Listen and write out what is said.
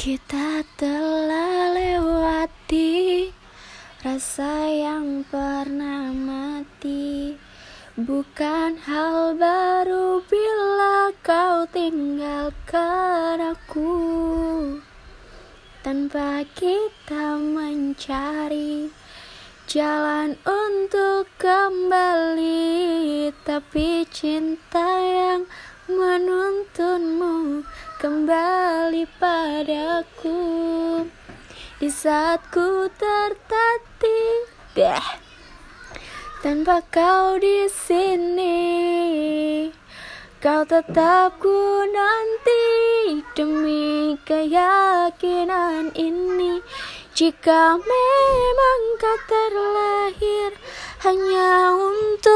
Kita telah lewati rasa yang pernah mati. Bukan hal baru bila kau tinggalkan aku. Tanpa kita mencari jalan untuk kembali Tapi cinta yang menuntunmu kembali padaku. Di saat ku tertatih deh. Tanpa kau di sini kau tetap ku nanti. Demi keyakinan ini jika memang kau terlahir hanya untuk